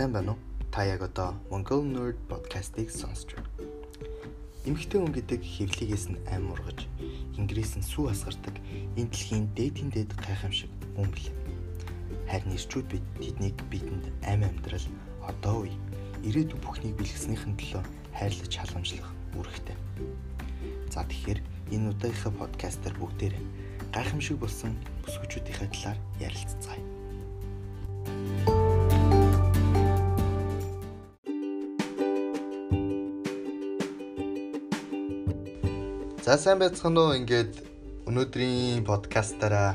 сайн байна уу? Та яг одоо Mongol Nerd podcast-ыг сонсож байна. Эмэгтэй хүн гэдэг хэвлэгээс нь ам ургаж, ингээс нь сүү асгардаг энэ дэлхийн дээдийн дээд гайхамшиг мөн бил. Харин ирчүүд бид тэднийг бидэнд ам амьдрал одоо үе ирээдүйн бүхнийг бэлгэснийхэн төлөө хайрлаж халамжлах үүрэгтэй. За тэгэхээр энэ удаагийнхаа подкастер бүгдээрээ гайхамшиг болсон бүсгүүчүүдийнхээ талаар ярилцгаая. За сайн байцгаана уу ингээд өнөөдрийн подкастаараа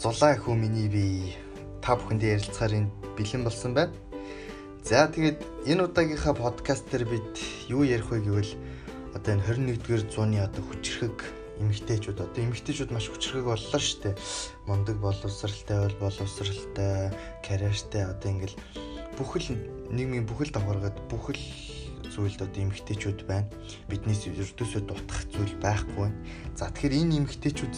зулаа хүү миний би та бүхэндээ ярилцахаар энэ бэлэн болсон байна. За тэгээд энэ удаагийнхаа подкаст дээр бид юу ярих вэ гэвэл одоо энэ 21-р зууны одоо хүчрхэг эмэгтэйчүүд одоо эмэгтэйчүүд маш хүчрхэг боллоо шүү дээ. Мундаг боловсралтай бол боловсралтай, карьертай одоо ингээл бүхэл нийгмийн бүхэл давхаргад бүхэл зүйлд одоо эмгтээчүүд байна. Биднээс ердөөсөө дутах зүйл байхгүй. За тэгэхээр энэ эмгтээчүүд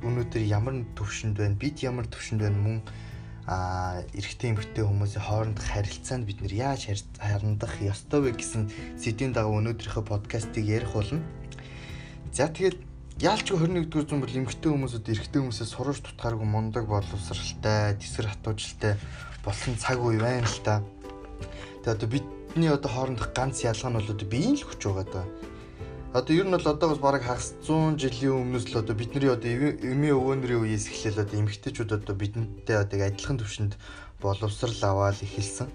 өнөөдөр ямар төвшөнд байна? Бид ямар төвшөнд байна мөн а эрэгтэй эмэгтэй хүмүүсийн хоорондох харилцаанд бид нэр яаж харандах ёстой вэ гэсэн сэдвийн дагуу өнөөдрийнхөө подкастыг ярих болно. За тэгээд яалч 21-р зуун бол эмэгтэй хүмүүсүүд эрэгтэй хүмүүсээс сураж тутгааргүй мундаг боловсралтай, тэсгэр хатуужилтай болсон цаг үе байна л та. Тэгээд одоо бид бидний одоо хоорондох ганц ялгаа нь бол одоо биеийн л хүч байгаа да. Одоо ер нь бол одоогоос бараг хагас 100 жилийн өмнөөс л одоо бидний одоо эмээ өвөөнрийн үеэс эхлээл одоо эмэгтэйчүүд одоо бидэнтэй одоо адилхан төвшөнд боловсрал аваад эхэлсэн.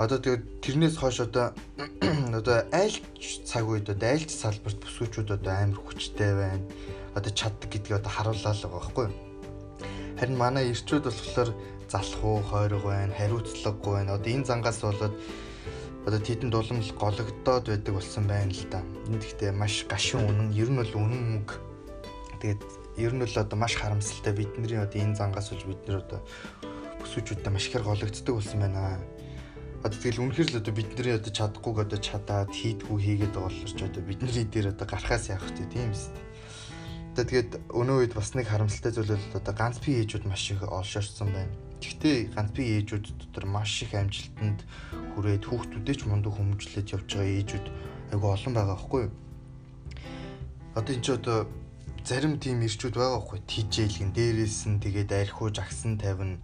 Одоо тэгээд тэрнээс хойш одоо одоо айлч цаг үед одоо айлч салбарт бүсгүүчүүд одоо амар хүчтэй байна. Одоо чаддаг гэдгийг одоо харууллаа л байгаа байхгүй юу? Харин манай ирчүүд болохоор залах уу, хойрог байна, хариуцлагагүй байна. Одоо энэ зангаас болоод одоо тэдэнд улам л гологдоод байдаг болсон байна л да. Энд гэхдээ маш гашуун үнэн, ер нь бол үнэн мөнгө. Тэгээд ер нь бол одоо маш харамсалтай бидний одоо энэ зангаас үж бид нэр одоо бүсүүчүүдтэй маш ихээр гологддог болсон байна. Одоо тэгэл үнэхээр л одоо бидний одоо чадахгүйг одоо чадаад хийдгүү хийгээд байгаа болохоор ч одоо бидний дээр одоо гарахаас явах тийм биз дээ. Одоо тэгээд өнөө үед бас нэг харамсалтай зүйл бол одоо ганц би ээжүүд маш их олшоорсон байна Гэхдээ ганц би ээжүүд дотор маш их амжилтанд хүрээд хүүхдүүдээ ч мундаг хүмүүжлээд явж байгаа ээжүүд айгүй олон байгаа байхгүй юу? Одоо энэ ч одоо зарим тийм ирчүүд байгаа байхгүй тижээлгэн дээрээс нь тэгээд архиуж агсан тавина.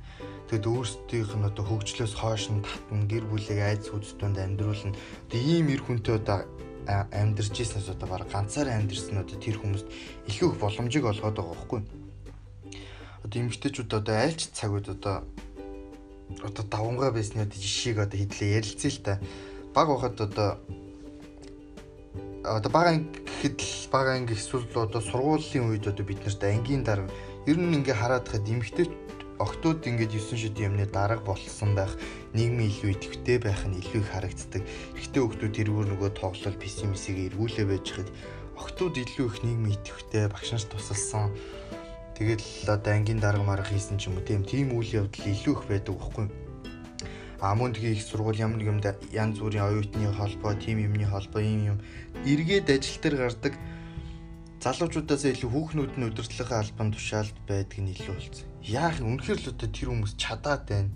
Тэгэд өөрсдийнх нь одоо хөгжлөөс хойш нь татна гэр бүлийг айц хүчтэнд амьдруулна. Одоо ийм эр хүнтэй одоо амьдарч ийснээс одоо баг ганцаараа амьдэрсэн одоо тэр хүмүүст илүү их боломжийг олгоод байгаа байхгүй одоо эмгтээчүүд одоо айлч цаг үед одоо одоо давнгаа байсны одоо жишээг одоо хэдлээ ярилцъя л та. Баг байхад одоо одоо бага гэхэд л бага анги эсвэл одоо сургуулийн үед одоо бид нарт ангийн дарга ер нь ингээ хараад хад эмгтээ октод ингээд 9 шидийн юмны дарга болсон байх нийгмийн илүү идэвхтэй байх нь илүү их харагддаг. Эхтэй хүмүүс тэрүүр нөгөө тоглол пессимисийг эргүүлээ байж хад октод илүү их нийгмийн идэвхтэй багш нарт тусалсан Тэгэл одоо ангийн дарга марга хийсэн ч юм уу тийм тийм үйл явдал илүү их байдаг байхгүй. А мөн тгий их сургууль ямар нэг юмда янз бүрийн оюутны холбоо, тим юмны холбоо ийм юм эргээд ажил дээр гардаг залуучуудаас илүү хүүхнүүд нь удирдлагын албан тушаалд байдаг нь илүү болсон. Яах үнэхээр л одоо тэр хүмүүс чадаад байна.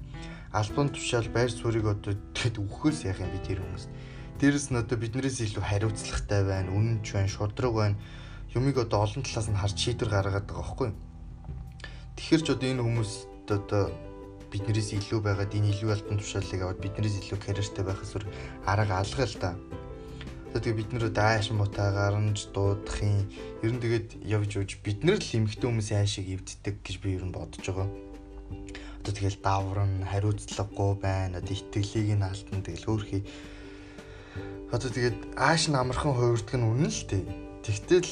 Албан тушаал байр суурийг одоо тэгэд өгөхөөс яах юм би тэр хүмүүс. Дээрэс нь одоо биднээс илүү хариуцлагатай байна, үнэнч байна, шудраг байна. Юмыг одоо олон талаас нь харж шийдвэр гаргадаг байхгүй юу? Тэгэхээр ч одоо энэ хүмүүст одоо биднээс илүү байгаад энэ илүү альбан тушаалыг аваад биднээс илүү карьертэй байх эсвэл арга алга л та. Тэгээ бид нэр дааш муутай гарамж дуудахын ер нь тэгээд явж явж бид нар л эмхтэн хүмүүсийн хайшиг эвддэг гэж би ер нь бодож байгаа. Одоо тэгэл давран хариуцлагагүй байна. Одоо итгэлийг нь алтан тэгэл өөрхий. Одоо тэгээд ааш намархан хувирдаг нь үнэн л дээ Тэгтэл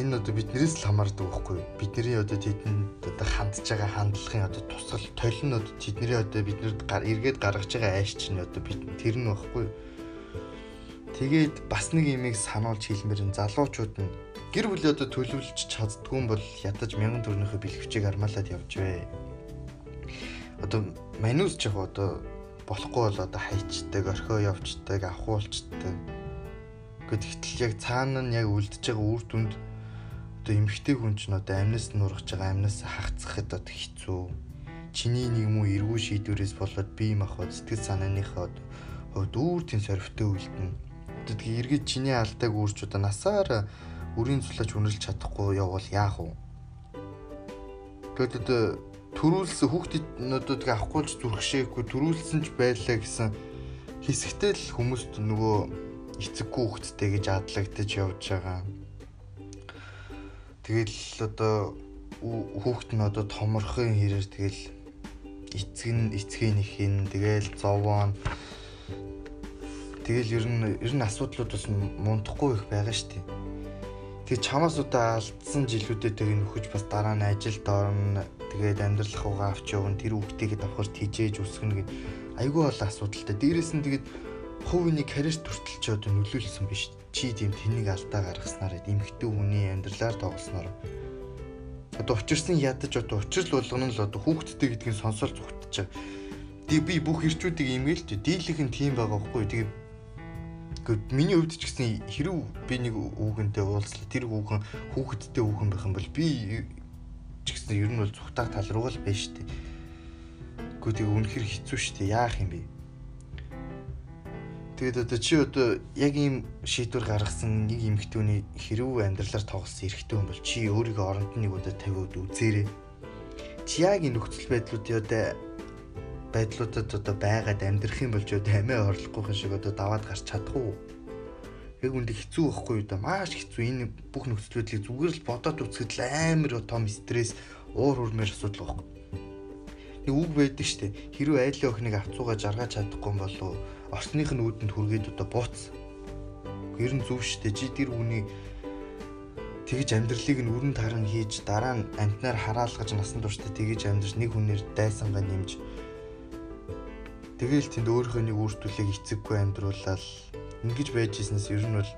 энэ одоо биднээс л хамаардаг байхгүй юу? Бидний одоо тэдэнд одоо хандж байгаа хандлагын одоо тусгал толь нь одоо тэдний одоо биднэрд эргээд гаргаж байгаа айш чинь одоо бид тэр нь байхгүй юу? Тэгээд бас нэг имийг сануулж хэлмээр нь залуучууд нь гэр бүлээ одоо төлөвлөж чаддгүй юм бол ятаж мянган төгрөнийхөө бэлгэвчийг армаалаад явж бай. Одоо манус ч яг одоо болохгүй бол одоо хайчдаг, орхио явцдаг, авахуулцдаг Гэхдээ яг цаана нь яг үлдэж байгаа үр дүнд одоо эмгтэй хүн ч одоо амнаас нургаж байгаа амнаас хагцсахад одоо хэцүү. чиний нэг муу эргүү шийдвэрээс болоод бие махбод сэтгэл санааныхаа хувьд үүр тийм сорвтой үлдэнэ. Тэгээ эргээд чиний алдааг үүрч удаа насаар үрийн цулаж үнэлж чадахгүй явбал яах вэ? Тэгээд төрүүлсэн хүүхдүүднүүдэд авахгүйч зүрхшээхгүй төрүүлсэн ч байлаа гэсэн хэсэгтэй л хүмүүст нөгөө эцэггүй хүүхдтэй гэж адлагдаж явж байгаа. Тэгэл одоо хүүхэд нь одоо томорхын хэрээр тэгэл эцэг нь эцгийнх нь тэгэл зовоон тэгэл ер нь ер нь асуудлууд бас мундахгүй их байгаа шүү дээ. Тэгээ чамаас удаа алдсан жилүүдэд нөхөж бас дараа нь ажилд орно. Тэгээд амьдрал хуугаа авч явна. Тэр хүүхдийгээ давхар тижээж үсгэнэ гэд айгүй бол асуудалтай. Дээрээс нь тэгээд хувийн карьер төртөл ч одоо нөлөөлсөн биш. Чи тийм тэнийг алдаа гаргаснаар эмхтэн хүний амьдралаар тоглосноор одоо учирсан ядаж одоо учрал болгоно л одоо хүүхдтэй гэдгийг сонсоор зүгтчих. Тэг би бүх ирчүүдийг имэйл ч дийлэх нь тийм байгаа байхгүй. Тэгээ Гэхдээ миний хувьд ч гэсэн хэрв би нэг хүүхэнтэй уулзлаа тэр хүүхэн хүүхэдтэй хүүхэн байх юм бол би ч гэсэн ер нь бол зүхтаах тал руу л байна шүү дээ. Гэхдээ тэг үнэхэр хэцүү шүү дээ. Яах юм бэ? Тэгээд одоо чи одоо яг ийм шийдвэр гаргасан нэг эмэгтэйний хэрв амьдралаар тоглосон эрэгтэй хүн бол чи өөрийгөө оронд нэг удаа тавиуд үзээрэй. Чи яг энэ нөхцөл байдлуудын одоо байдлуудад одоо байгаад амьдрах юм болж одоо амиа орлохгүй шиг одоо даваад гарч чадахгүй. Яг үндэ хэцүү байхгүй юу да маш хэцүү энэ бүх нөхцөл байдлыг зүгээр л бодоод үзэхэд л амар том стресс уур хурмээр асуудал байхгүй. Нэг үг байдаг штэ хэрвээ айлын охиныг авцуугаа жаргаж чадахгүй юм болов орсных нь үүдэнд хүргээд одоо бууц. Ер нь зөв штэ чи тэр хүний тэгж амьдралыг нь өрн таран хийж дараа нь амтнаар хараалгаж насан туршдаа тэгж амьдарч нэг хүнээр дайсангаа нэмж Тэгээл тэнд өөрийнхөө нэг үрдүүлийг эцэггүй амьдруулаад ингэж байж ирснээс ер нь бол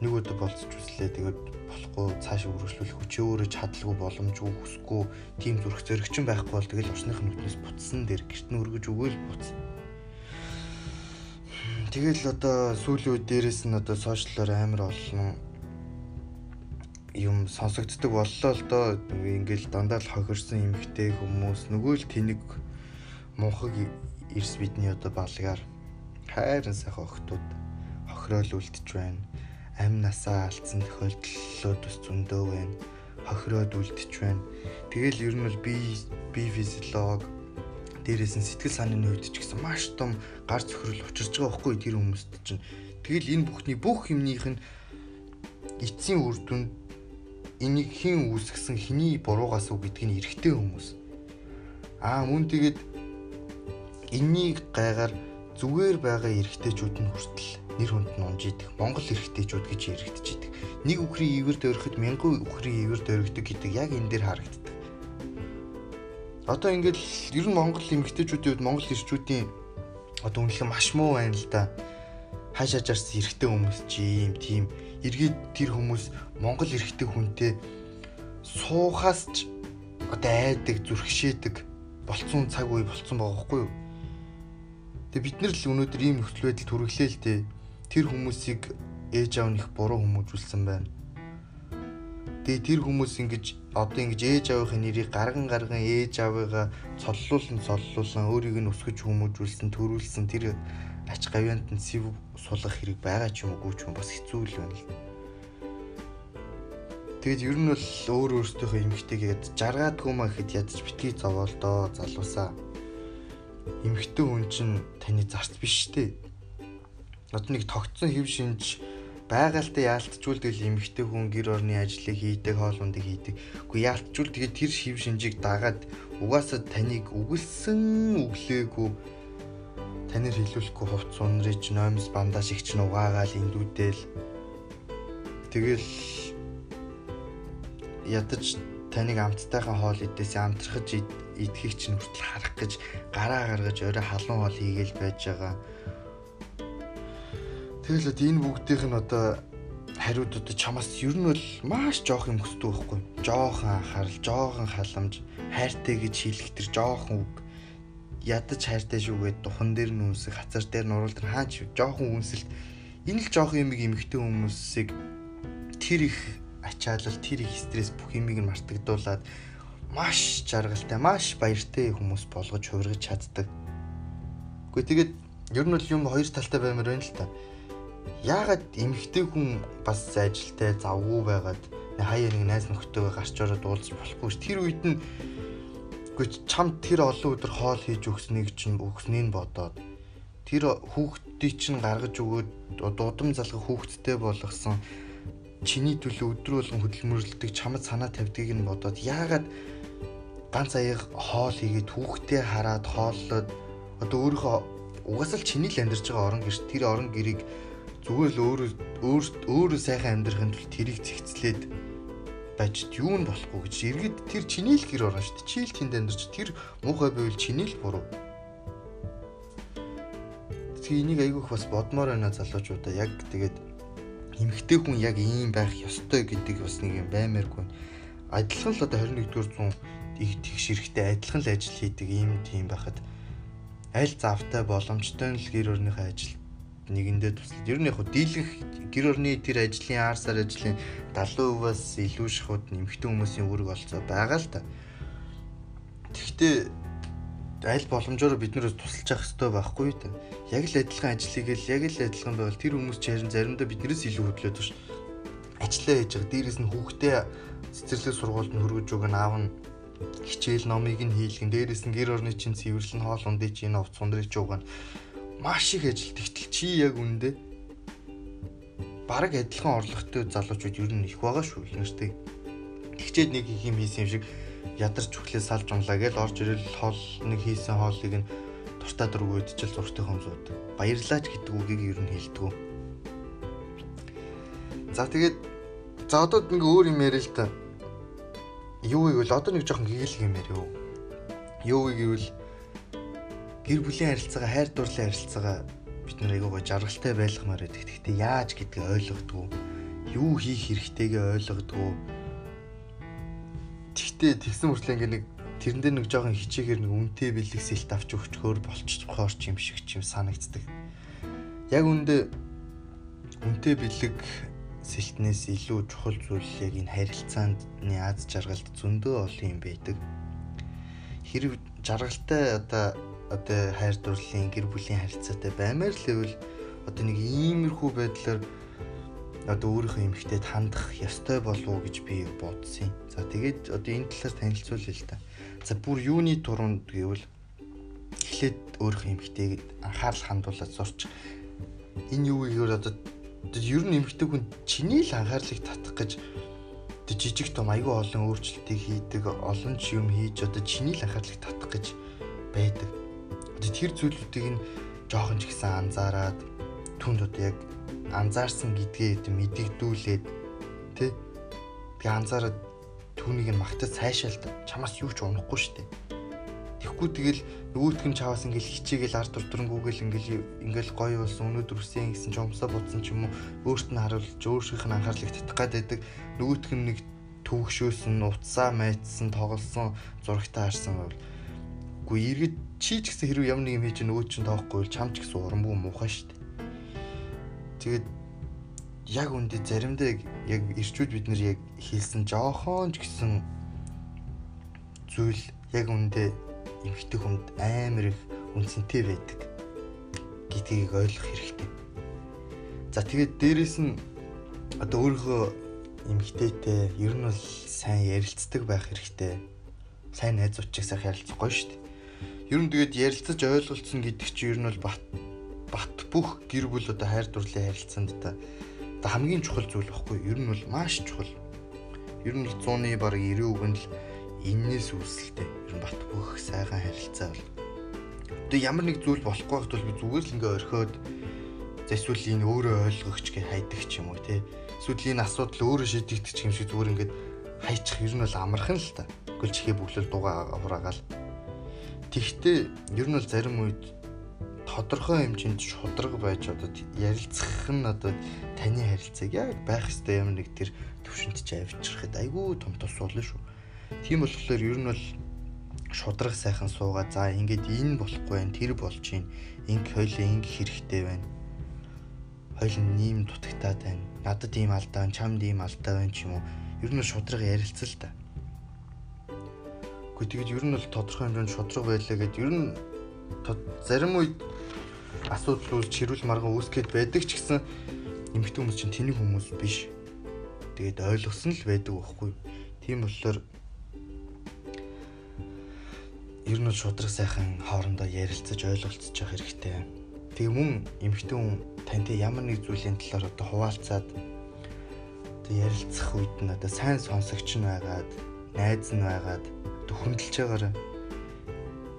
нэг өдөр болцож үзлээ. Тэгээд болохгүй цааш үргэлжлүүлэх хүчээ өөрөө чадлагүй боломжгүй хүсэхгүй тийм зүрх зэрэгчин байхгүй бол тэгэл орсных нь нүднээс буцсан дээр гэрт нь өргөж өгөөл буц. Тэгэл одоо сүүлийн үед дээрэс нь одоо сошиаллоор амар олон юм сонсогддог боллоо л доо ингээл дандаа л хохирсон эмхтэй хүмүүс нөгөө л тэнэг мунхаг эрс бидний одоо балгаар хайрын сайхан охтууд хохироол үлдэж байна. Ам насаа алдсан тохиолдлууд бас зөндөө байна. Хохироод үлдэж байна. Тэгэл ер нь бол би би физиолог дээрээс нь сэтгэл санааны хувьд ч гэсэн маш том гар цөхрөл учирч байгаа байхгүй тэр хүмүүст чинь. Тэгэл энэ бүхний бүх юмнийх нь эцсийн үр дүнд энийг хэн үүсгэсэн хэний буруугаас үг гэдгийг эргэтэй хүмүүс. Аа мөн тэгээд Энийг гайгаар зүгээр байгаа эрэгтэйчүүд нь хүртэл нэр хүнд нь унж идэх Монгол эрэгтэйчүүд гэж яригдж идэх. Нэг үхрийн ивэр дөрөхөд мянган үхрийн ивэр дөрөгдөг гэдэг яг энэ дээр харагддаг. Одоо ингээд ер нь Монгол эмэгтэйчүүдийн хувьд Монгол эрчүүдийн одоо үнэлгээ маш муу байна л да. Хаашаа жарсан эрэгтэй хүмүүс чи юм тийм эргээд тэр хүмүүс Монгол эрэгтэй хүнтэй суухаас ч одоо айдаг зүрхшээдэг болцсон цаг үе болцсон байгаа хгүй юу? Тэгээ бид нар л өнөөдөр ийм нөхцөл байдалд хүргэлээ л дээ. Тэр хүмүүсийг ээж аав нь их буруу хүмүүжүүлсэн байна. Тэгээ тэр хүмүүс ингэж одоо ингэж ээж аавынхын нэрийг гарган гарган ээж аавыгаа цоллуулан цоллуулан өөрийг нь өсгөж хүмүүжүүлсэн, төрүүлсэн тэр ач гавьянд нь сэв сулгах хэрэг байгаа ч юм уу ч юм бас хэцүү л байна л. Тэгэд ер нь бол өөр өөртөөхөө эмгтэйгээд жаргаадгүй маа гэхэд ядаж битгий зовоол доо залуусаа эмэгтэй хүн чинь таны зарц биш дээ. Одоо нэг тогтсон хэв шинж байгальтай тэгэл эмэгтэй хүн гэр орны ажлыг хийдэг, хоол ундыг хийдэг. Үгүй яалтчгүй тэгээд тэр хэв шинжийг дагаад угаасаа таныг үгэлсэн өглөөгүй танаар хэлүүлэхгүй хувц унрыж номс бандаж их ч нугаагаал эндүүдэл тэгэл ядаж таныг амттайхан хоол идээс амтрахж идэхийг чинь хүртэл харах гэж гараа гаргаж орой халуун хоол хийгээл байж байгаа. Тэгэл одоо энэ бүгдийнх нь одоо хариуд одоо чамаас ер нь бол маш жоох юм хүсдэг байхгүй. Жоохон анхаарал, жоохон халамж, хайртай гэж хэлэх тэр жоохон үг ядаж хайртай шүү гэд духан дээр нь үнсэх, хацар дээр нуруулд хаач жоохон үнсэлт энэ л жоохон юм эмэгтэй хүмүүсийг тэр их ачаалал, тэр их стресс бүх юмыг нь мартагдуулаад маш жаргалтай, маш баяртай хүмүүс болгож хувиргаж чаддаг. Гэхдээ тэгээд ер нь бол юм хоёр талтай баймаар байна л та. Яагаад эмэгтэй хүн бас ажилтай завгүй байгаад хаяа нэг найз нөхдөйгөө гарч ороод уулзах болохгүй ш. Тэр үед нь үгүй чамд тэр олон өдөр хоол хийж өгснийг чинь өгснийг бодоод тэр хүүхдийг чинь гаргаж өгөөд дудам залгах хүүхдтэй болгосон чиний төлөө өдрө болгон хөдөлмөрлөдөг чамд санаа тавьдгийг нь бодоод яагаад ганц аяг хоол хийгээд хүүхдээ хараад хооллоод одоо өөрийнхөө угаасаа л чиний л амьдарч байгаа орон гэрч тэр орон гэрийг зүгээр л өөрөө өөрөө сайхан амьдрахын тулд тэрийг зэгцлээд байж юу нь болохгүй гэж иргэд тэр чиний л гэр орно шүү дээ. Чи л тэнд амьдарч тэр муухай байвал чиний л буруу. Тэгээ энийг айгүйх бас бодмоор байна залуучуудаа яг тэгээд эмэгтэй хүн яг ийм байх ёстой гэдэг бас нэг юм баймааргүй. Адилхан л одоо 21-р зуун их тэгш эрэхтэй адилхан л ажил хийдэг ийм тийм байхад аль завтай боломжтой л гэр орныхоо ажил нэгэндээ туслаад ер нь яг дийлэх гэр орны тэр ажлын ар сар ажлын 70%-аас илүү шахууд нэмэгтэй хүмүүсийн үүрэг олцоо байгаа л та. Тэгэхдээ аль боломжоор бид нэрс тусалж явах хэрэгтэй байхгүй юу та. Яг л адилхан ажлыг л яг л адилхан байвал тэр хүмүүс ч харин заримдаа биднээс илүү хөдлөөд шүү. Ажиллаа хийж байгаа. Дээрээс нь хүүхдээ цэцэрлэг сургуульд нь хөргөж өгөн аав нь хичээл номыг нь хийлгэн дээрээс нь гэр орны чинь цэвэрлэн хоол ундыг чинь овц ундриж өгөн маш их ажил тэгтэл чи яг үндэ бараг адилхан орлоготой залуучууд ер нь их байгаа шүү нэртэй. Тэгчээд нэг их юм хийсэн юм шиг ядарч өглөө салж унлаа гэж орж ирэл хоол нэг хийсэн хоолыг нь дуртай дургүйд ч л зургтай хомзууд. Баярлаач гэдэг үгийг ер нь хэлдэг. За тэгээд за одоо нэг өөр юм яриа л та. Юу гэвэл одоо нэг жоохон гэгэл юм яриа юу. Юу гэвэл гэр бүлийн харилцаагаа хайр дурлалын харилцаагаа бид нэр айгуугаа жаргалтай байлгамаар байдаг. Гэхдээ яаж гэдгийг ойлгодгоо. Юу хийх хэрэгтэйгээ ойлгодгоо Тэгтээ тэгсэн мөртлөө ингээ нэг тэрэн дээр нэг жоохон хичээгээр нэг үнтэй бэлэг сэлт авч өгчхөөр болчиххоор ч юм шиг ч юм санагддаг. Яг үндэ үнтэй бэлэг сэлтнээс илүү чухал зүйл яг энэ харилцааны аз жаргалд зөндөө олон юм байдаг. Хэрэг жаргалтай одоо одоо хайр дурлалын гэр бүлийн харилцаатай баймаар л гэвэл одоо нэг иймэрхүү байдлаар одоо өөрийнхөө эмэгтэйд хандах ёстой болов уу гэж би бодсон. За тэгээд одоо энэ талаар танилцуулъя л та. За бүр юуны туруунд гэвэл эхлээд өөрийнхөө эмэгтэйг анхаарал хандуулаад сурч энэ юу гэхээр одоо ер нь эмэгтэй хүн чиний л анхаарлыг татах гэж жижиг том айгүй олон өөрчлөлтийг хийдэг олон юм хийж одоо чиний л анхаарлыг татах гэж байдаг. Тэр зүйлүүдийг нь жоохон ч гэсэн анзаараад түнд одоо яг анзаарсан гэдгээ мэдэгдүүлээд тэ? Тэгээ анзаараад түүнийг нь магтаж цаашаалт чамаас юу ч унахгүй штэ Тэгэхгүй тэгэл нөгөөтг нь чаваас ингээл хичээгээл ард турдрангүйгээл ингээл ингээл гоё болсон өнөөдөр үсэн гэсэн ч өмсө бутсан ч юм уу өөрт нь харуулж өөрсдийнх нь анхаарлыг татах гад байдаг. Нөгөөтг нь нэг төвөгшөөсөн утсаа майцсан тоглосон зурагтаа харсан байвал үгүй эргэж чи ч гэсэн хэрвээ ямар нэг юм хийж нөгөө чинь тоохгүй бол чам ч гэсэн урамгүй муухай штэ Тэгээд яг үндэ заримдаа яг ирчүүд бид нар яг хийсэн жоохон ч гэсэн зүйл яг үндэ эмхтэй хүнд амар их үнцэнтэй байдаг гэдгийг ойлгох хэрэгтэй. За тэгээд дээрэс нь одоо өөрийнхөө эмгтээтэй ер нь бол сайн ярилцдаг байх хэрэгтэй. Сайн найзуудчиг сайхан ярилцах гоё шүү дээ. Ер нь тэгээд ярилцаж ойлголцсон гэдэг чинь ер нь бол бат бат бүх гэр бүл одоо хайр дурлалын харилцаанд одоо хамгийн чухал зүйл баггүй ер нь бол маш чухал. Ер нь 100-ны баг 90% нь л энээс үүсэлтэй. Ер нь бат бүх сайхан харилцаа бол. Одоо ямар нэг зүйл болохгүй бол би зүгээр л ингээ орхиод эсвэл энэ өөрөө ойлгохч гэж хайдаг ч юм уу те эсвэл энэ асуудал өөрөө шийдэгдэх юм шиг зүгээр ингээд хайчих. Ер нь бол амархан л та. Гүйл чихээ бүглэл дугаа хураагаал тэгвэл ер нь бол зарим үед тодорхой хэмжээнд шудраг байж одоо ярилцах нь одоо таны харилцааг яг байх ёстой юм нэг тэр төвшөнд чи авчрахад айгүй том тус болно шүү. Тийм болохоор ер нь бол шудраг сайхан суугаа за ингээд энэ болохгүй байх тэр болж юм инг хойлоо инг хэрэгтэй байна. Хойл нэм дутагтаад байна. Надад ийм алдаа, чамд ийм алдаа байна ч юм уу. Ер нь шудраг ярилцал та. Гэхдээ тэгээд ер нь бол тодорхой хэмжээнд шудраг байлаа гэд ер нь зарим үед асуудал үүсч хэрүүл марган үүсгээд байдаг ч гэсэн эмэгтэй хүмүүс чинь тэнийг хүмүүс биш. Тэгээд ойлгосон л байдаг байхгүй. Тийм болохоор ер нь шудраг сайхан хоорондоо ярилцаж ойлголцож явах хэрэгтэй. Тэгээ мөн эмэгтэй хүн тантай ямар нэг зүйлийн талаар одоо хуваалцаад одоо ярилцах үед нь одоо сайн сонсогч нь байгаад, найз нь байгаад одоо хүндэлж байгаараа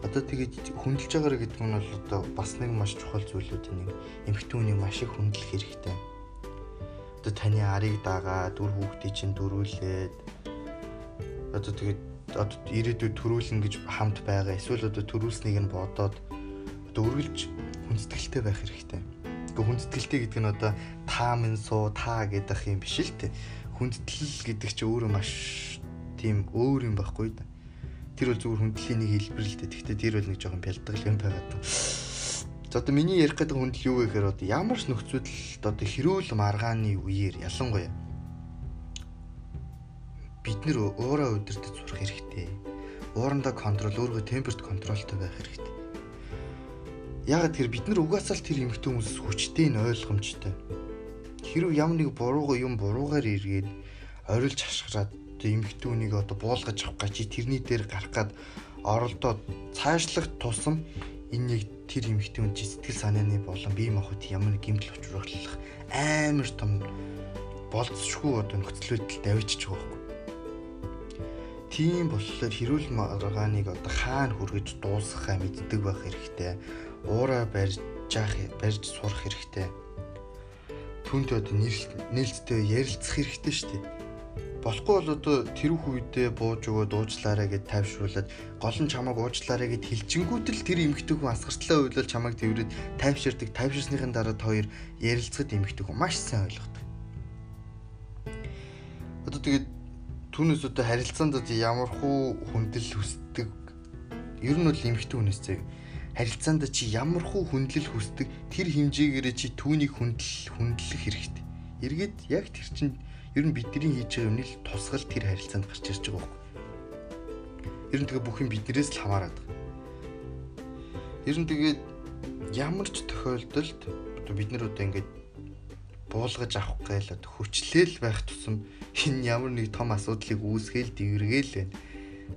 одоо тэгээд хүндэлж байгаараа гэдэг нь бол одоо бас нэг маш чухал зүйлүүдийн нэг эмэгтэй хүний маш их хүндлэх хэрэгтэй. Одоо таны арыг дагаад, дүр хүүхдийн чинь дөрүүлээд одоо тэгээд одоо ирээдүйд төрүүлнэ гэж хамт байгаа эсвэл одоо төрүүлснийг нь бодоод одоо үргэлж хүндэтгэлтэй байх хэрэгтэй. Гэхдээ хүндэтгэлтэй гэдэг нь одоо таа минь суу таа гэдэг юм биш л те. Хүндэтгэл гэдэг чинь өөрөө маш тийм өөр юм байхгүй да. Тэр бол зүгээр хүндлийн нэг хэлбэр л дээ. Гэхдээ тэр бол нэг жоохон бялдгал юм байгаад. За одоо миний ярих гэдэг хүндэл юу вэ гэхээр одоо ямар ч нөхцөлд одоо хэрүүл маргааны үеэр ялангуяа бид нэр уураа удирдах сурах хэрэгтэй. Уурандаа контрол, өөргөө темперт контролтой байх хэрэгтэй. Яагаад тэр бид нар угаасаа л тэр эмхтэн хүмүүс хүчтэй нь ойлгомжтой. Хэрв ямар нэг бурууга юм буруугаар эргээд орилж хашгираад эмхтэн үнийг одоо буулгаж авах гэж тэрний дээр гарах гад оролдоод цаашлах тусам энэ яг тэр эмхтэн үн сэтгэл санааны болон бие махбод ямар нэг гэмтэл учруулах амар том болцсошгүй одоо нөхцөл байдалд авчиж байгаа юм Тийм болохоор хэрүүл маргааныг одоо хаана хүргэж дуусгахаа мэддэг байх хэрэгтэй. Уураа барьж яах барьж сурах хэрэгтэй. Түүнтэй одоо нээлттэй ярилцах хэрэгтэй шүү дээ. Болохгүй бол одоо тэр үедээ бууж өгөө дуучлаарэ гэд тайвшруулад гол нь чамайг уучлаарэ гэд хэлжингүүтэл тэр эмэгтэй хүн асгартлаа үйлэл чамайг тэрвэрэд тайвширдаг. Тайвширсныхын дараа хоёр ярилцахад эмэгтэй хүн маш сайн ойлгодог. Одоо тэгээд түүнээс одоо харилцаанд одоо ямар хуу хүндэл хүсдэг ер нь бол эмхтэн хүнээс зэг харилцаанд чи ямар хуу хүндлэл хүсдэг тэр хэмжээгээрээ чи түүнийг хүндэл хүндлэх хэрэгтэй. Эргээд яг тэр чинь ер нь бидний хийж байгаа юмны л тусгал тэр харилцаанд гарч ирж байгаа байхгүй. Ер нь тэгээ бүх юм биднээс л хамаарат. Ер нь тэгээд ямар ч тохиолдолд бид нар одоо ингээд буулгаж авах гээл одоо хүчлээл байх тусам энэ ямар нэг том асуудлыг үүсгээл дэвэргээл байна.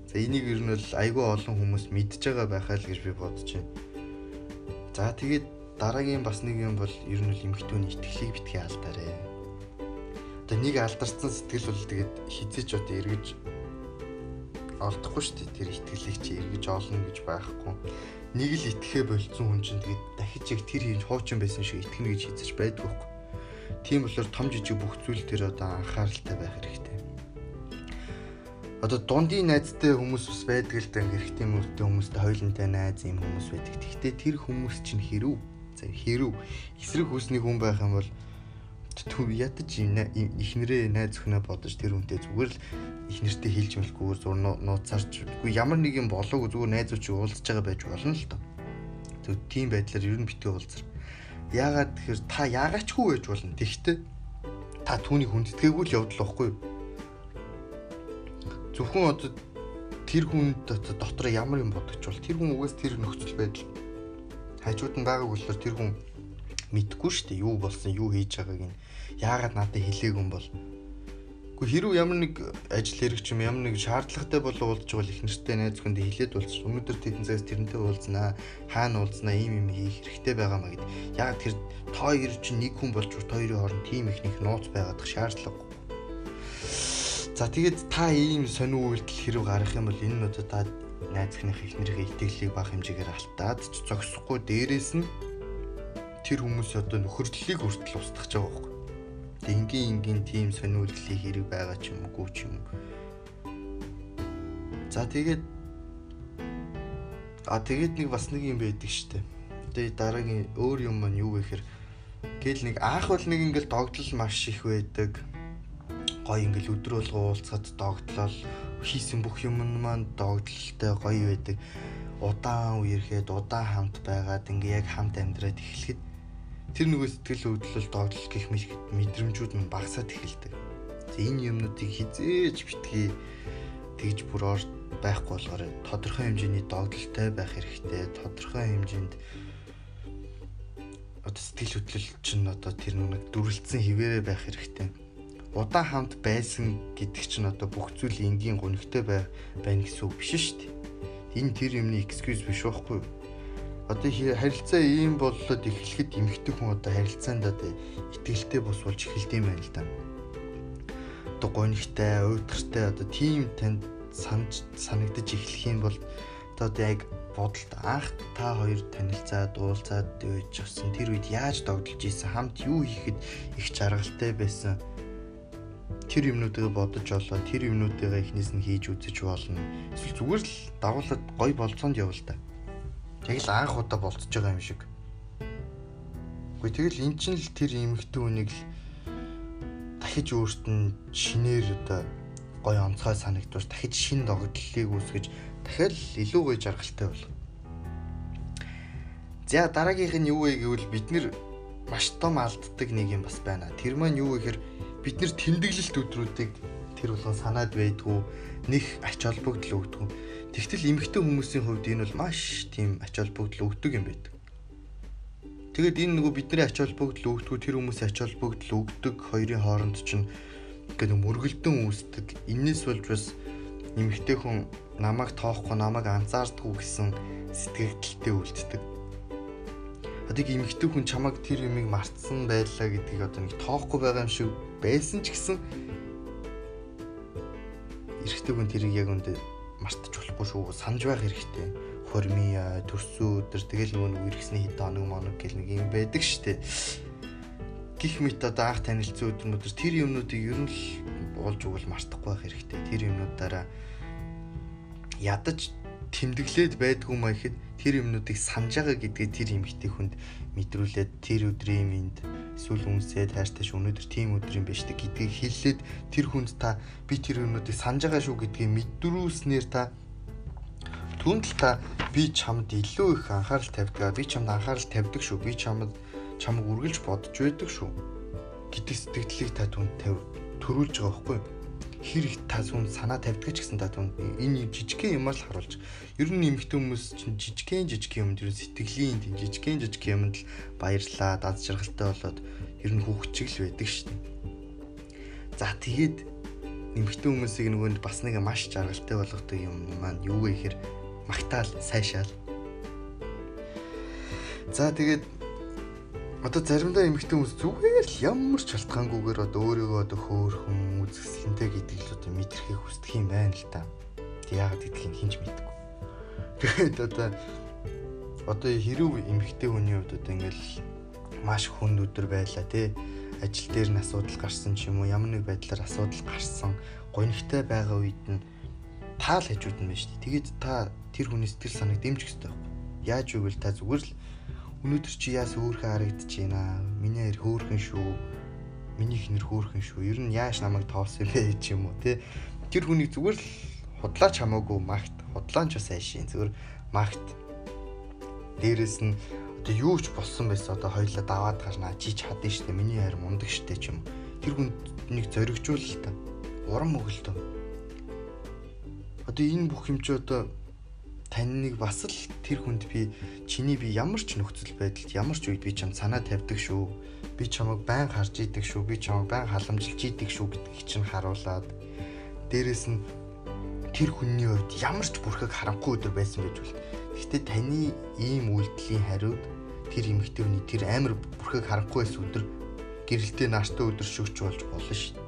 За энийг ер нь бол айгүй олон хүмүүс мэдж байгаа байхаа л гэж би бодож байна. За тэгээд дараагийн бас нэг юм бол ер нь л эмхтүүний итгэлийг битгий алдаарэ. Одоо нэг алдарсан сэтгэл бол тэгээд хизээч одоо эргэж олдохгүй шүү дээ. Тэр итгэлийг чи эргэж олно гэж байхгүй. Нэг л итгэхэ болцсон хүн чинь тэгээд дахиж яг тэр хийж хуучин байсан шиг итгэнэ гэж хизэж байдгүй байхгүй Тийм болохоор том жижиг бүх зүйл дээр одоо анхааралтай байх хэрэгтэй. Одоо дундын найзтай хүмүүс бас байдаг л да хэрэгтэй мөртэй хүмүүстэй хойлонтой найз юм хүмүүс байдаг. Гэхдээ тэр хүмүүс чинь хэрв за хэрв эсрэг хүсний хүн байх юм бол төв ядаж ихнэрээ найз өхнөө бодож тэр үнтэй зүгээр л их нэртэй хэлж мэлгүйгээр зур нууцарч үгүй ямар нэг юм болоог зүгээр найзууд чи уулзж байгаа байж болно л доо. Тэгвэл тийм байдлаар ер нь битгий уулзар. Яагаад тэгэхээр та яагаачгүй байж болно. Тэгтээ та түүнийг хүндэтгээгүй л явдал واخгүй. Зөвхөн одоо тэр хүн дотор ямар юм бодож бол тэр хүн угаас тэр нөхцөл байдал хажууд нь байгаа хөлөөр тэр хүн мэдгүй шүү дээ юу болсон юу хийж байгааг нь яагаад надад хэлээгүй юм бол Гэхдээ хэрв ямар нэг ажил хэрэгч юм ямар нэг шаардлагатай болоо уулзж бол их нэртэй найз хүндээ хэлээд уулзч өнөөдөр тэдэн цагаас тэрнтэй уулзнаа хаана уулзнаа ийм юм хийх хэрэгтэй байгаа маа гэд. Яг тэр тоо хоёр чинь нэг хүн болж хоёрын хооронд тийм их нэг нууц байгаадах шаардлагагүй. За тэгээд та ийм сонир үйлдэл хэрэг гарах юм бол энэ одоо та найзхных их нэрийн итгэлийг бага хэмжээгээр алтаад зогсохгүй дээрээс нь тэр хүмүүс одоо нөхөрлөлийг хүртэл устгах гэж байгаа байхгүй энгийн энгийн тим сониулдлын хэрэг байгаа ч юм уу ч юм. За тэгээд а тэгээд нэг бас нэг юм байдаг штэ. Тэгээд дараагийн өөр юм маань юу вэ гэхээр гэл нэг аах бол нэг ингээл догтлол маш их байдаг. Гой ингээл өдөр болго уулзахад догтлол хийсэн бүх юм маань догтлолтой гоё байдаг. Удаан үерхэд удаан хамт байгаад ингээ яг хамт амьдраад эхлэхэд тэр нөгөө сэтгэл хөдлөл догдол гэх мэдрэмжүүд нь багасаад эхэлдэг. Энэ юмнуудыг хизээж битгий тэгж бүр орд байхгүй болохоор тодорхой хэмжээний догдолтой байх хэрэгтэй. Тодорхой хэмжээнд одоо сэтгэл хөдлөл чинь одоо тэр нэг дүрлэлсэн хിവэрэ байх хэрэгтэй. Удаан хамт байсан гэдэг чинь одоо бүх зүйл энгийн гонхтой бай байна гэсэн үг биш шүү дээ. Энэ тэр юмны excuse биш байхгүй юу? Одоо харилцаа ийм боллоод эхлэхэд эмэгтэй хүн одоо харилцаанд одоо итгэлтэй бус болж эхэлдэм байна л да. Одоо гонигтай, уйдгартай одоо тийм танд санаж санагдаж эхлэх юм бол одоо яг бодолт анх та хоёр танилцаад уулзаад дөөж авсан тэр үед яаж догдолж ийсэн? Хамт юу хийхэд их жаргалтай байсан? Тэр юмнуудыг бодож олоо. Тэр юмнуудыг эхнээс нь хийж үзэж болно. Эсвэл зүгээр л дагуулад гой болцоонд явал та яг л анх удаа болцож байгаа юм шиг. Үгүй тэгэл эн чинь л тэр эмэгтэй хүнийг л дахиж өөрт нь шинээр одоо гой онцгой санагдвал дахиж шин догдлыг үүсгэж дахиад илүү гоё жаргалтай болох. За дараагийнх нь юу вэ гэвэл бид нэр маш том алддаг нэг юм бас байна. Тэр маань юу гэхээр бид нэр тэмдэглэлт өдрүүдийг тэр болгон санаад байдгүй нэг ач холбогдол өгдөг. Тэгтэл эмэгтэй хүмүүсийн хувьд энэ бол маш тийм ач холбогдол өгдөг юм байдаг. Тэгэд энэ нөгөө бидний ач холбогдол өгдөг тэр хүмүүсийн ач холбогдол өгдөг хоёрын хооронд чинь ингээд мөргөлдөн үүсдэг. Иннээс болж бас эмэгтэй хүн намайг тоохгүй намайг анзаардгүй гэсэн сэтгэгдэлтэй үлддэг. Одоо эмэгтэй хүн чамайг тэр юмыг мартсан байлаа гэдгийг одоо нэг тоохгүй байгаа юм шиг байсан ч гэсэн эрэгтэй хүн тэрийг яг үндэ мартаж болохгүй шүү. Санаж байх хэрэгтэй. Хормия, төрсөн өдөр тэгэл нөгөө нэг иргэсний хэд хоног моног гэл нэг юм байдаг штэ. Гих мэт одоо анх танилцсан өдрнүүдэр тэр юмнуудыг ер нь л болж өгвөл мартахгүй байх хэрэгтэй. Тэр юмнуудаараа ядаж тэмдэглээд байдгүй маяхэд тэр юмнуудыг санаж байгаа гэдгээ тэр эмгтэй хүнд мэдрүүлээд тэр өдрийн минь эсвэл үнсээд хайртайш өнөөдөр тийм өдөр юм байна штэ гэдгийг хэллээд тэр хүнд та би тэр юмнуудыг санаж байгаа шүү гэдгийг мэдрүүлснээр та түнд л та би чамд илүү их анхаарал тавьдаг би чамд анхаарал тавьдаг шүү би чамд чамд үргэлж бодож байдаг шүү гэдэг сэтгэлдлийг та түнд төрүүлж байгаа байхгүй юу хэр их та зүн санаа тавьдаг ч гэсэн та түн энэ жижигхэн юмар л харуулж ер нь эмэгтэй хүмүүс чинь жижигхэн жижигхэн юмд ер нь сэтгэлийн тийм жижигхэн жижигхэн юмд л баярлаа дад жаргалтай болоод ер нь хүүхчиг л байдаг шүү дээ. За тэгээд эмэгтэй хүмүүсийг нөгөөнд бас нэг маш жаргалтай болгодог юм маань юу вэ гэхээр магтаал сайшаал. За тэгээд одоо заримдаа эмэгтэй хүмүүс зүгээр л ямар ч шалтгаангүйгээр одоо өөрийгөө одоо хөөхөн үзэсгэлэнтэй гэдэг л одоо мэдрэхийг хүсдэг юм байна л та. Тэг яагаад гэдгийг хинж мэдгүй. Тэгээд одоо одоо хэрв эмэгтэй хүний хувьд одоо ингээл маш хүнд өдөр байлаа тий ажил дээр нь асуудал гарсан ч юм уу ямар нэг байдлаар асуудал гарсан гонигтай байгаа үед нь таал хажууд нь байна шүү дээ. Тэгээд та тэр хүний сэтгэл санааг дэмжих хэрэгтэй байхгүй. Яаж үвэл та зүгээр л өнөөдөр чи яас хөөрхөн харагдаж байна. Миний хэр хөөрхөн шүү. Миний хинэр хөөрхөн шүү. Ер нь яаж намайг тоосон бэ ч юм уу те. Тэр хүнийг зүгээр л худлаач хамаагүй магт. Худлаан ч бас айшин зүгээр магт. Дээрэс нь одоо юу ч болсон байсан одоо хоёлаа даваад гарнаа чи чадсан штэ миний хайр мундаг штэ ч юм. Тэр хүнийг зоригжуул л та. Уран мөглөө. Одоо энэ бүх юм чи одоо таньныг бас л тэр хүнд би чиний би ямар ч нөхцөл байдалд ямар ч үед би чам санаа тавьдаг шүү. Би чамайг байн харж идэг шүү. Би чамайг байн халамжилж идэг шүү гэдгийг чинь харуулад дээрэс нь тэр хүний хувьд ямар ч бүрхэг харанхуй өдөр байсан байж бол. Гэхдээ таны ийм үйлдэлийн хариуд тэр эмэгтэй хүний тэр амар бүрхэг харанхуй байсан өдөр гэрэлтэй нааштай өдөр шүгч болж болно шүү.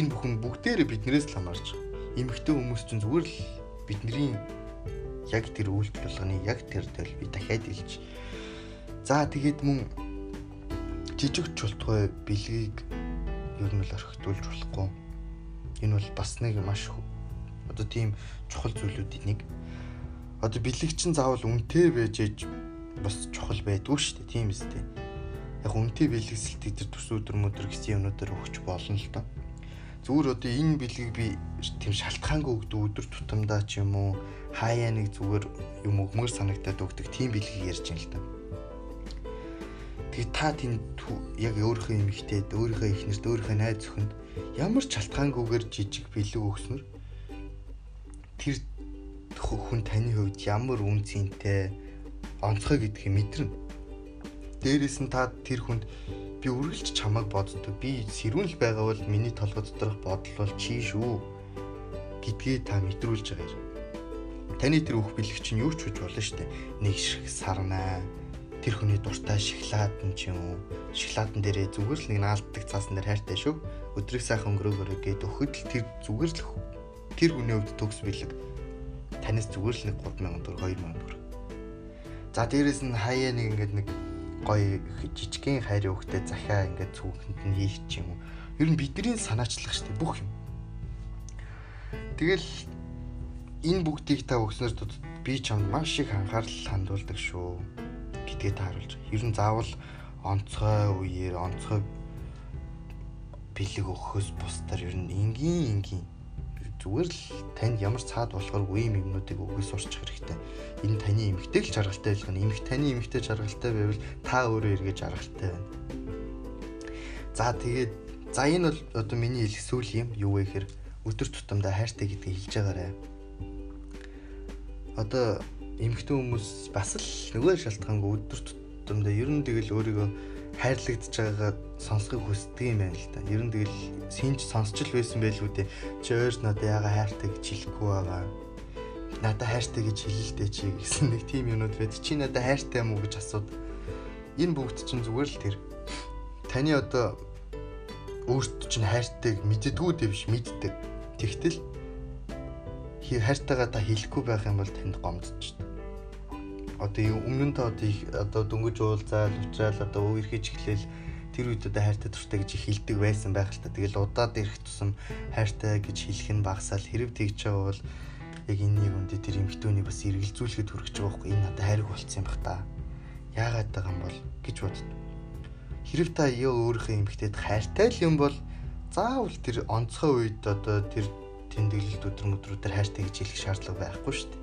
Энэ бүхэн бүгдээрээ биднээс л хамаарч. Эмэгтэй хүмүүс чинь зүгээр л бидний яг тэр үйлдэл болгоны яг тэр төл би дахиад илж. За тэгээд мөн жижиг чултгой бэлгийг ер нь л орхитуулж болохгүй. Энэ бол бас нэг маш одоо тийм чухал зүйлүүдийн нэг. Одоо бэлэг чинь заавал үнэтэй байж ээж бас чухал байдгүй шүү дээ. Тийм үстэй. Яг үнэтэй бэлгэсэлтийг тэр төс өдөр мөдөр гэсэн юмнуудаар өгч болно л доо зүгээр одоо энэ бэлгийг би тийм шалтгаангүй өгдөг өдөр тутамдаа ч юм уу хаяа нэг зүгээр юм өгмөр санагтаад өгдөг тийм бэлгийг ярьж байна л та. Тэгээ та тийм яг өөрийнхөө эмэгтэйд өөрийнхөө эхнэрт өөрийнхөө найз зөвхөнд ямар ч шалтгаангүйгээр жижиг бэлэг өгснөр тэр хүн таны хувьд ямар үн цэнтэй онцгой гэдгийг мэдэрнэ. Дээрээс нь та тэр хүнд би үргэлж чамайг боддог. Би сэрүүн л байгаа бол миний толгой доторх бодол бол чи шүү гэдгийг та мэдрүүлж байгаа юм. Таны тэр өөх бэлэгч нь юу ч хүч болно дээ. Нэг шиг сарнаа. Тэр хүний дуртай шоколадн ч юм уу. Шоколадн дээрээ зүгээр л нэг наалддаг цаасан дээр хайртай шүү. Өдрийг сайхан өнгөрөөгөөрэй гэд өгөхөд л тэр зүгээр л тэр хүний хувьд төгс бэлэг. Танаас зүгээр л нэг 3000 төгрөг 2000 төгрөг. За дээрэс нь хаяа нэг ингээд нэг гоё жижигхэн хайрын хөхтэй захиа ингээд цүгэнд нь хийх ч юм уу. Ер нь бидний санаачлах штеп бүх юм. Тэгэл энэ бүгдийг та өгснөөс би чамд маш их анхаарал хандуулдаг шүү гэдгээ та харуулж байгаа. Ер нь заавал онцгой үеэр онцгой бэлэг өгөхөөс бусдаар ер нь энгийн энгийн зүгээр л танд ямар цаад болохоор үе юмнуудыг өгөхөс сурчих хэрэгтэй. Энэ таны эмгтэй л жаргалтай байлгах нь. Эмх таны эмгтэй жаргалтай байвал та өөрөө эргэж жаргалтай байна. За тэгээд за энэ бол одоо миний хэлэх сүүл юм. Юу вэ гэхээр өдөр тутамдаа хайртай гэдгийг хэлж байгаарай. Одоо эмэгтэй хүмүүс бас л нөгөө шалтгаангүй өдөр тутамдаа ер нь тэгэл өөрийгөө хайрлагдж байгаагаа сонсхийг хүсдэг юм байна л да. Ер нь тэгэл синж сонсч л байсан байлгүй дээ. Чи өөр надад яага хайртай гэж хэлэхгүй байгаа. Надад хайртай гэж хэлэлтэй чи гэсэн нэг тийм юмнууд байд. Чи надад хайртай юм уу гэж асууд. Энэ бүгд чинь зүгээр л тэр. Таны одоо өөртөө чинь хайртайг мэддэггүй дээ биш мэддэг. Тэгтэл хайртайгаа та хэлэхгүй байх юм бол танд гомдчихдаг одоо өмнө нь та одоо их одоо дөнгөж уулзаал уучраал одоо үерхэж эхлээл тэр үед одоо хайртай дуртай гэж хэлдэг байсан байх л та. Тэгэл удаад ирэх тусам хайртай гэж хэлэх нь багасаал хэрэг тэгж байгаа бол яг энэнийг үндэ тэр эмхтөний бас эргэлзүүлэхэд хүрэж байгаа байхгүй энэ надад хайрг болцсон юм бах та. Яагаад байгаа юм бол гэж бодд. Хэрэг та яа өөрийнхөө эмхтэд хайртай л юм бол заавал тэр онцгой үед одоо тэр тэмдэглэлт өдр мөдрүүдээр хайртай гэж хэлэх шаардлага байхгүй шүү дээ.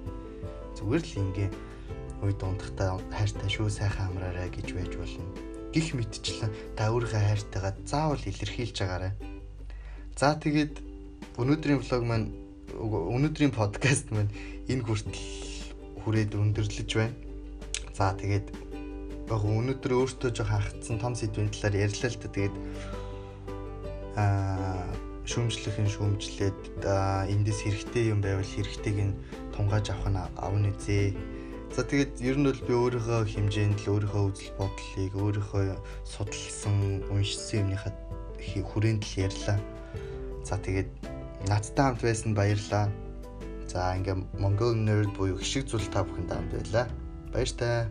Зүгээр л ингээ үе дундахтаа хайртай шүү сайхан амраарай гэж байж болно. Гих мэдчлэн та өөрийнхөө хайртайгаа заавал илэрхийлж агаарай. За тэгээд өнөөдрийн влог маань өнөөдрийн подкаст маань энэ хүртэл хүрээд өндөрлөж байна. За тэгээд яг өнөөдөр өөртөө жоох хагцсан том сэдвийн талаар ярьлаа л да. Тэгээд аа шүүмжлэхэн шүүмжлээд эндээс хэрэгтэй юм байвал хэрэгтэйг нь тунгааж авах нь авна үзье За тэгээд ер нь бол би өөрийнхөө хэмжээнд л өөрийнхөө үзэл бодлыг өөрийнхөө судалсан, уншсан юмныхаа хүрээнд л ярьлаа. За тэгээд надтай хамт байсан баярлаа. За ингээм Mongol Nerd буюу хишиг зүйл та бүхэнд хамт байлаа. Баяр таа.